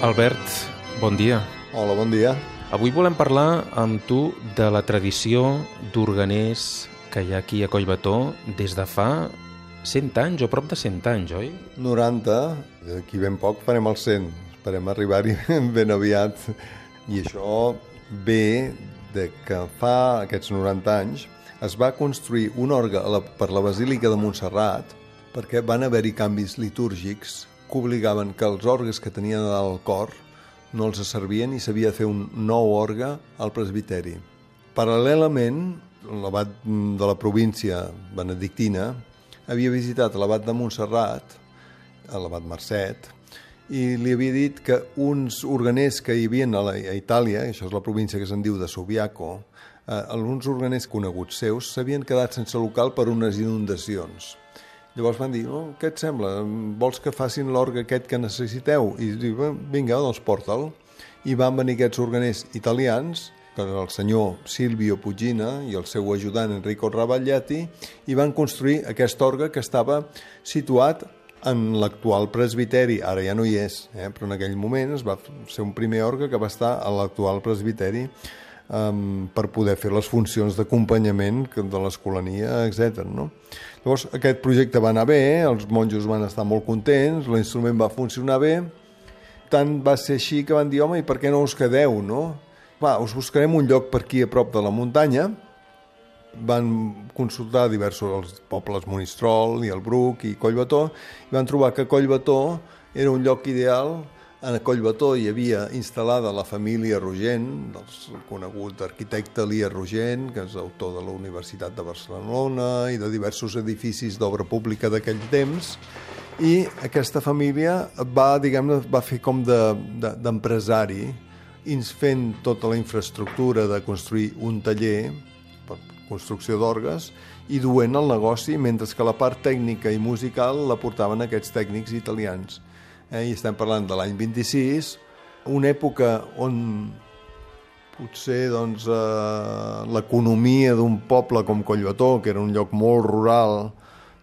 Albert, bon dia. Hola, bon dia. Avui volem parlar amb tu de la tradició d'organers que hi ha aquí a Collbató des de fa 100 anys o prop de 100 anys, oi? 90, d'aquí ben poc farem el 100. Esperem arribar-hi ben aviat. I això ve de que fa aquests 90 anys es va construir un orgue per la Basílica de Montserrat perquè van haver-hi canvis litúrgics que obligaven que els orgues que tenien al cor no els servien i s'havia de fer un nou orgue al presbiteri. Paral·lelament, l'abat de la província benedictina havia visitat l'abat de Montserrat, l'abat Mercet, i li havia dit que uns organers que hi havia a, la, a Itàlia, això és la província que se'n diu de Subiaco, eh, alguns organers coneguts seus s'havien quedat sense local per unes inundacions. Llavors van dir, oh, què et sembla? Vols que facin l'orgue aquest que necessiteu? I diu, vinga, doncs porta'l. I van venir aquests organers italians, que era el senyor Silvio Pugina i el seu ajudant Enrico Ravagliati, i van construir aquest orgue que estava situat en l'actual presbiteri, ara ja no hi és, eh? però en aquell moment es va ser un primer orgue que va estar a l'actual presbiteri um, per poder fer les funcions d'acompanyament de l'escolania, etc. No? Llavors, aquest projecte va anar bé, els monjos van estar molt contents, l'instrument va funcionar bé, tant va ser així que van dir, home, i per què no us quedeu, no? Va, us buscarem un lloc per aquí a prop de la muntanya, van consultar diversos els pobles Monistrol i el Bruc i Collbató i van trobar que Collbató era un lloc ideal en Collbató hi havia instal·lada la família Rogent, del conegut arquitecte Elia Rogent, que és autor de la Universitat de Barcelona i de diversos edificis d'obra pública d'aquell temps, i aquesta família va, diguem va fer com d'empresari, de, de, fent tota la infraestructura de construir un taller construcció d'orgues, i duent el negoci, mentre que la part tècnica i musical la portaven aquests tècnics italians. Eh? I estem parlant de l'any 26, una època on potser doncs, eh, l'economia d'un poble com Collbató, que era un lloc molt rural,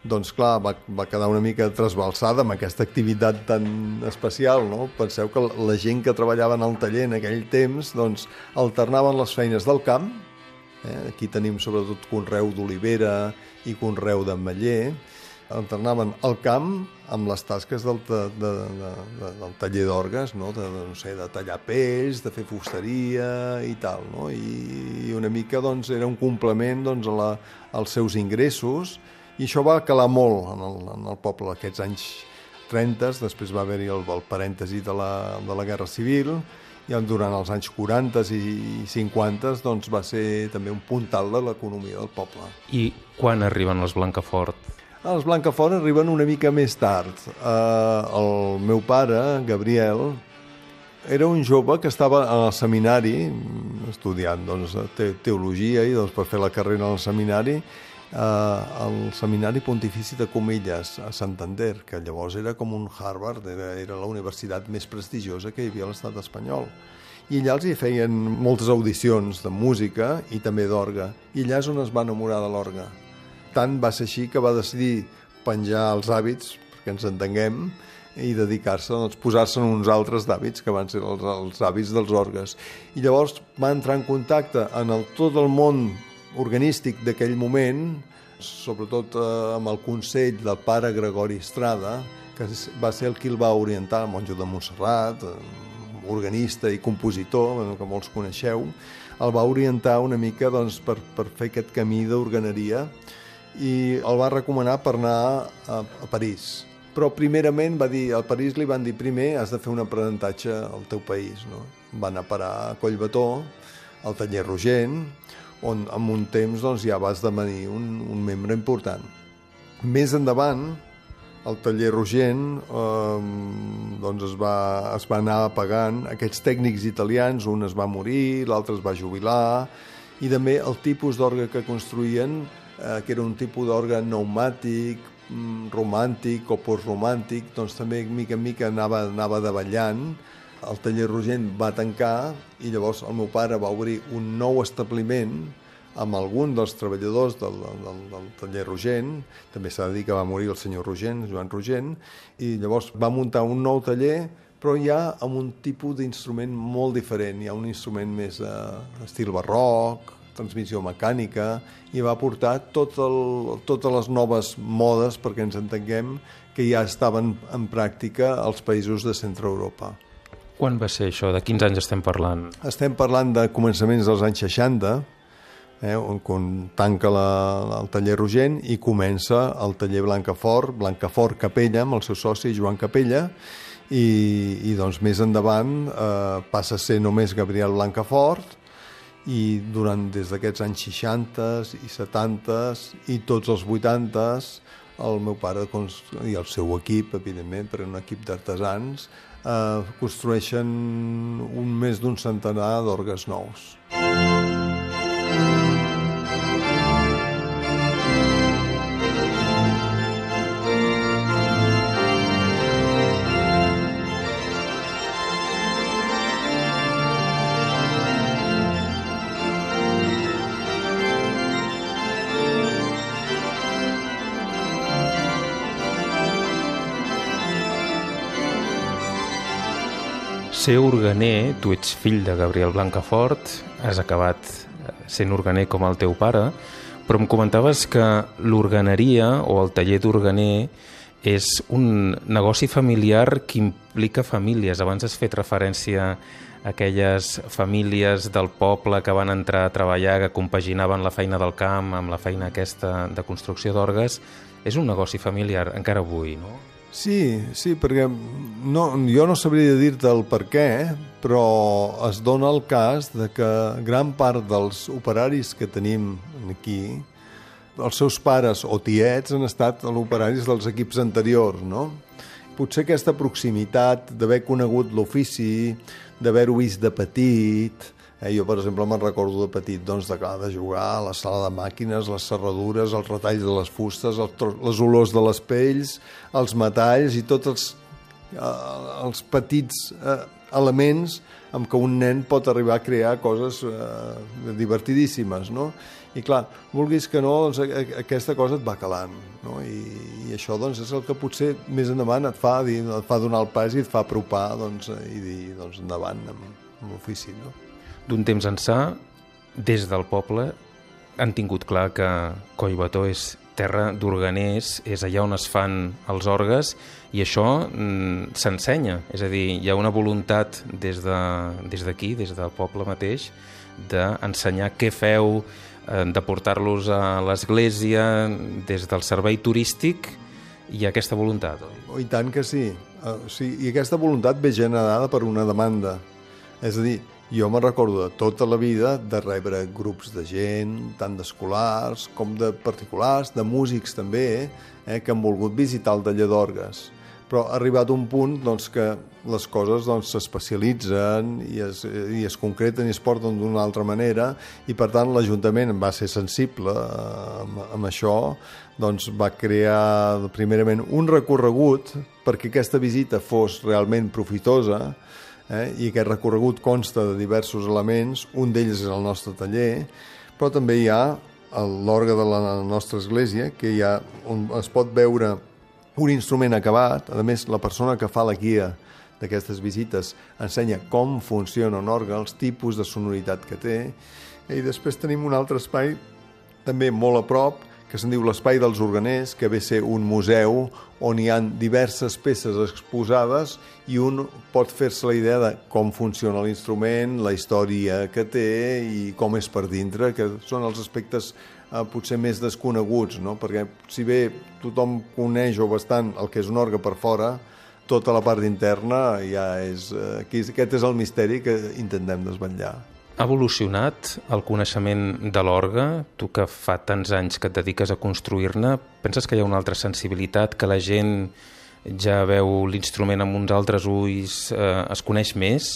doncs clar, va, va quedar una mica trasbalsada amb aquesta activitat tan especial, no? Penseu que la gent que treballava en el taller en aquell temps, doncs, alternaven les feines del camp, Eh? Aquí tenim sobretot conreu d'olivera i conreu d'ametller. Alternaven el camp amb les tasques del, de, de, de, de, del taller d'orgues, no? De, de, no sé, de tallar pells, de fer fusteria i tal. No? I, I una mica doncs, era un complement doncs, a la, als seus ingressos i això va calar molt en el, en el poble aquests anys 30, després va haver-hi el, el parèntesi de la, de la Guerra Civil, i durant els anys 40 i 50 doncs, va ser també un puntal de l'economia del poble. I quan arriben els Blancafort? Els Blancafort arriben una mica més tard. Uh, el meu pare, Gabriel, era un jove que estava al seminari estudiant doncs, teologia i doncs, per fer la carrera al seminari eh, al Seminari Pontifici de Comillas, a Santander, que llavors era com un Harvard, era, era la universitat més prestigiosa que hi havia a l'estat espanyol. I allà els hi feien moltes audicions de música i també d'orga. I allà és on es va enamorar de l'orga. Tant va ser així que va decidir penjar els hàbits, perquè ens entenguem, i dedicar-se, doncs, posar-se en uns altres d'hàbits que van ser els, els hàbits dels orgues. I llavors va entrar en contacte en el, tot el món organístic d'aquell moment, sobretot eh, amb el consell del pare Gregori Estrada, que va ser el qui el va orientar, el monjo de Montserrat, eh, organista i compositor, que molts coneixeu, el va orientar una mica doncs, per, per fer aquest camí d'organeria i el va recomanar per anar a, a París. Però primerament va dir, al París li van dir primer has de fer un aprenentatge al teu país. No? Va anar a parar a Collbató, al taller Rogent, on en un temps doncs, ja va esdevenir un, un membre important. Més endavant, el taller Rogent eh, doncs es, va, es va anar apagant. Aquests tècnics italians, un es va morir, l'altre es va jubilar, i també el tipus d'orgue que construïen, eh, que era un tipus d'orgue pneumàtic, mm, romàntic o postromàntic, doncs també mica en mica anava, anava davallant, el taller Rogent va tancar i llavors el meu pare va obrir un nou establiment amb algun dels treballadors del, del, del taller Rogent, també s'ha de dir que va morir el senyor Rogent, Joan Rogent, i llavors va muntar un nou taller però ja amb un tipus d'instrument molt diferent. Hi ha un instrument més eh, estil barroc, transmissió mecànica, i va portar tot el, totes les noves modes, perquè ens entenguem, que ja estaven en pràctica als països de centre Europa. Quan va ser això? De quins anys estem parlant? Estem parlant de començaments dels anys 60, eh, on, on tanca la, el taller Rogent i comença el taller Blancafort, Blancafort Capella, amb el seu soci Joan Capella, i, i doncs més endavant eh, passa a ser només Gabriel Blancafort i durant des d'aquests anys 60 i 70 i tots els 80 el meu pare i el seu equip, evidentment, per un equip d'artesans, eh, construeixen un més d'un centenar d'orgues nous. Ser organer, tu ets fill de Gabriel Blancafort, has acabat eh, sent organer com el teu pare, però em comentaves que l'organeria o el taller d'organer és un negoci familiar que implica famílies. Abans has fet referència a aquelles famílies del poble que van entrar a treballar, que compaginaven la feina del camp amb la feina aquesta de construcció d'orgues. És un negoci familiar encara avui, no? Sí, sí, perquè no, jo no sabria dir-te el per què, però es dona el cas de que gran part dels operaris que tenim aquí, els seus pares o tiets han estat operaris dels equips anteriors, no? Potser aquesta proximitat d'haver conegut l'ofici, d'haver-ho vist de petit, Eh, jo, per exemple, me'n recordo de petit doncs, de, de jugar a la sala de màquines, les serradures, els retalls de les fustes, els, les olors de les pells, els metalls i tots els, eh, els petits eh, elements amb què un nen pot arribar a crear coses eh, divertidíssimes, no? I clar, vulguis que no, doncs, aquesta cosa et va calant, no? I, i això doncs, és el que potser més endavant et fa, dir, et fa donar el pas i et fa apropar doncs, i dir doncs, endavant amb, amb l'ofici, no? D'un temps ençà, des del poble, han tingut clar que Collbató és terra d'organers, és allà on es fan els orgues, i això mm, s'ensenya. És a dir, hi ha una voluntat des d'aquí, de, des, des del poble mateix, d'ensenyar què feu, eh, de portar-los a l'església, des del servei turístic, hi ha aquesta voluntat, oi? Oh, I tant que sí. Uh, sí. I aquesta voluntat ve generada per una demanda. És a dir, jo me recordo de tota la vida de rebre grups de gent, tant d'escolars com de particulars, de músics també, eh, que han volgut visitar el taller d'orgues. Però ha arribat un punt doncs, que les coses doncs, s'especialitzen doncs, i, es, i es concreten i es porten d'una altra manera i per tant l'Ajuntament va ser sensible eh, amb, amb això doncs va crear primerament un recorregut perquè aquesta visita fos realment profitosa eh? i aquest recorregut consta de diversos elements, un d'ells és el nostre taller, però també hi ha l'orgue de la nostra església, que hi ha, on es pot veure un instrument acabat, a més la persona que fa la guia d'aquestes visites ensenya com funciona un orgue, els tipus de sonoritat que té, i després tenim un altre espai també molt a prop, que se'n diu l'Espai dels Organers, que ve ser un museu on hi han diverses peces exposades i un pot fer-se la idea de com funciona l'instrument, la història que té i com és per dintre, que són els aspectes eh, potser més desconeguts, no? perquè si bé tothom coneix o bastant el que és un orgue per fora, tota la part interna ja és... Eh, aquest és el misteri que intentem desvetllar. Ha evolucionat el coneixement de l'orgue? Tu que fa tants anys que et dediques a construir-ne, penses que hi ha una altra sensibilitat, que la gent ja veu l'instrument amb uns altres ulls, eh, es coneix més?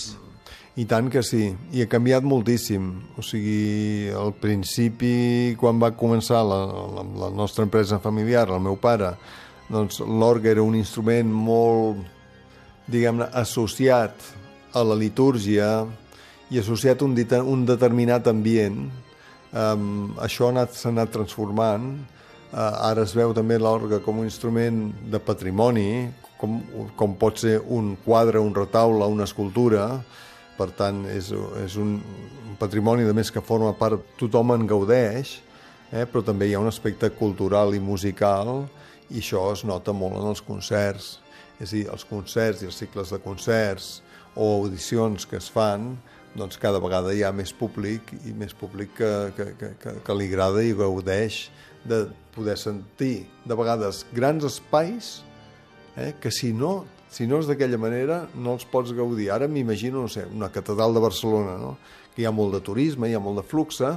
I tant que sí, i ha canviat moltíssim. O sigui, al principi, quan va començar la, la, la nostra empresa familiar, el meu pare, doncs l'orgue era un instrument molt, diguem-ne, associat a la litúrgia, i associat a un, un determinat ambient. Um, això s'ha anat, anat transformant. Uh, ara es veu també l'orgue com un instrument de patrimoni, com, com pot ser un quadre, un retaule, una escultura, per tant, és, és un, un patrimoni de més que forma part, tothom en gaudeix, eh? però també hi ha un aspecte cultural i musical i això es nota molt en els concerts. És a dir, els concerts i els cicles de concerts o audicions que es fan, doncs cada vegada hi ha més públic i més públic que, que, que, que, li agrada i gaudeix de poder sentir de vegades grans espais eh, que si no si no és d'aquella manera no els pots gaudir. Ara m'imagino, no sé, una catedral de Barcelona, no? que hi ha molt de turisme, hi ha molt de fluxe,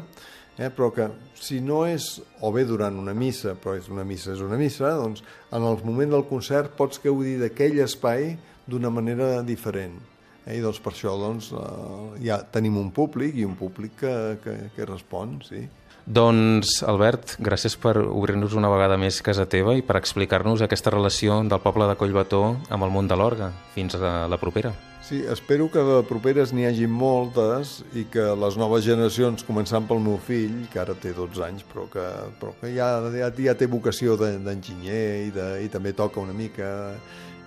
eh? però que si no és, o bé durant una missa, però és una missa és una missa, doncs en el moment del concert pots gaudir d'aquell espai d'una manera diferent. Eh? I doncs per això doncs, eh, ja tenim un públic i un públic que, que, que respon, sí. Doncs, Albert, gràcies per obrir-nos una vegada més casa teva i per explicar-nos aquesta relació del poble de Collbató amb el món de l'orga. Fins a la propera. Sí, espero que de properes n'hi hagi moltes i que les noves generacions, començant pel meu fill, que ara té 12 anys, però que, però que ja, ja, ja té vocació d'enginyer i, de, i també toca una mica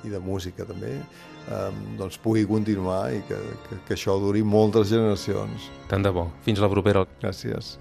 i de música també, eh, doncs pugui continuar i que, que, que això duri moltes generacions. Tant de bo. Fins la propera. Gràcies.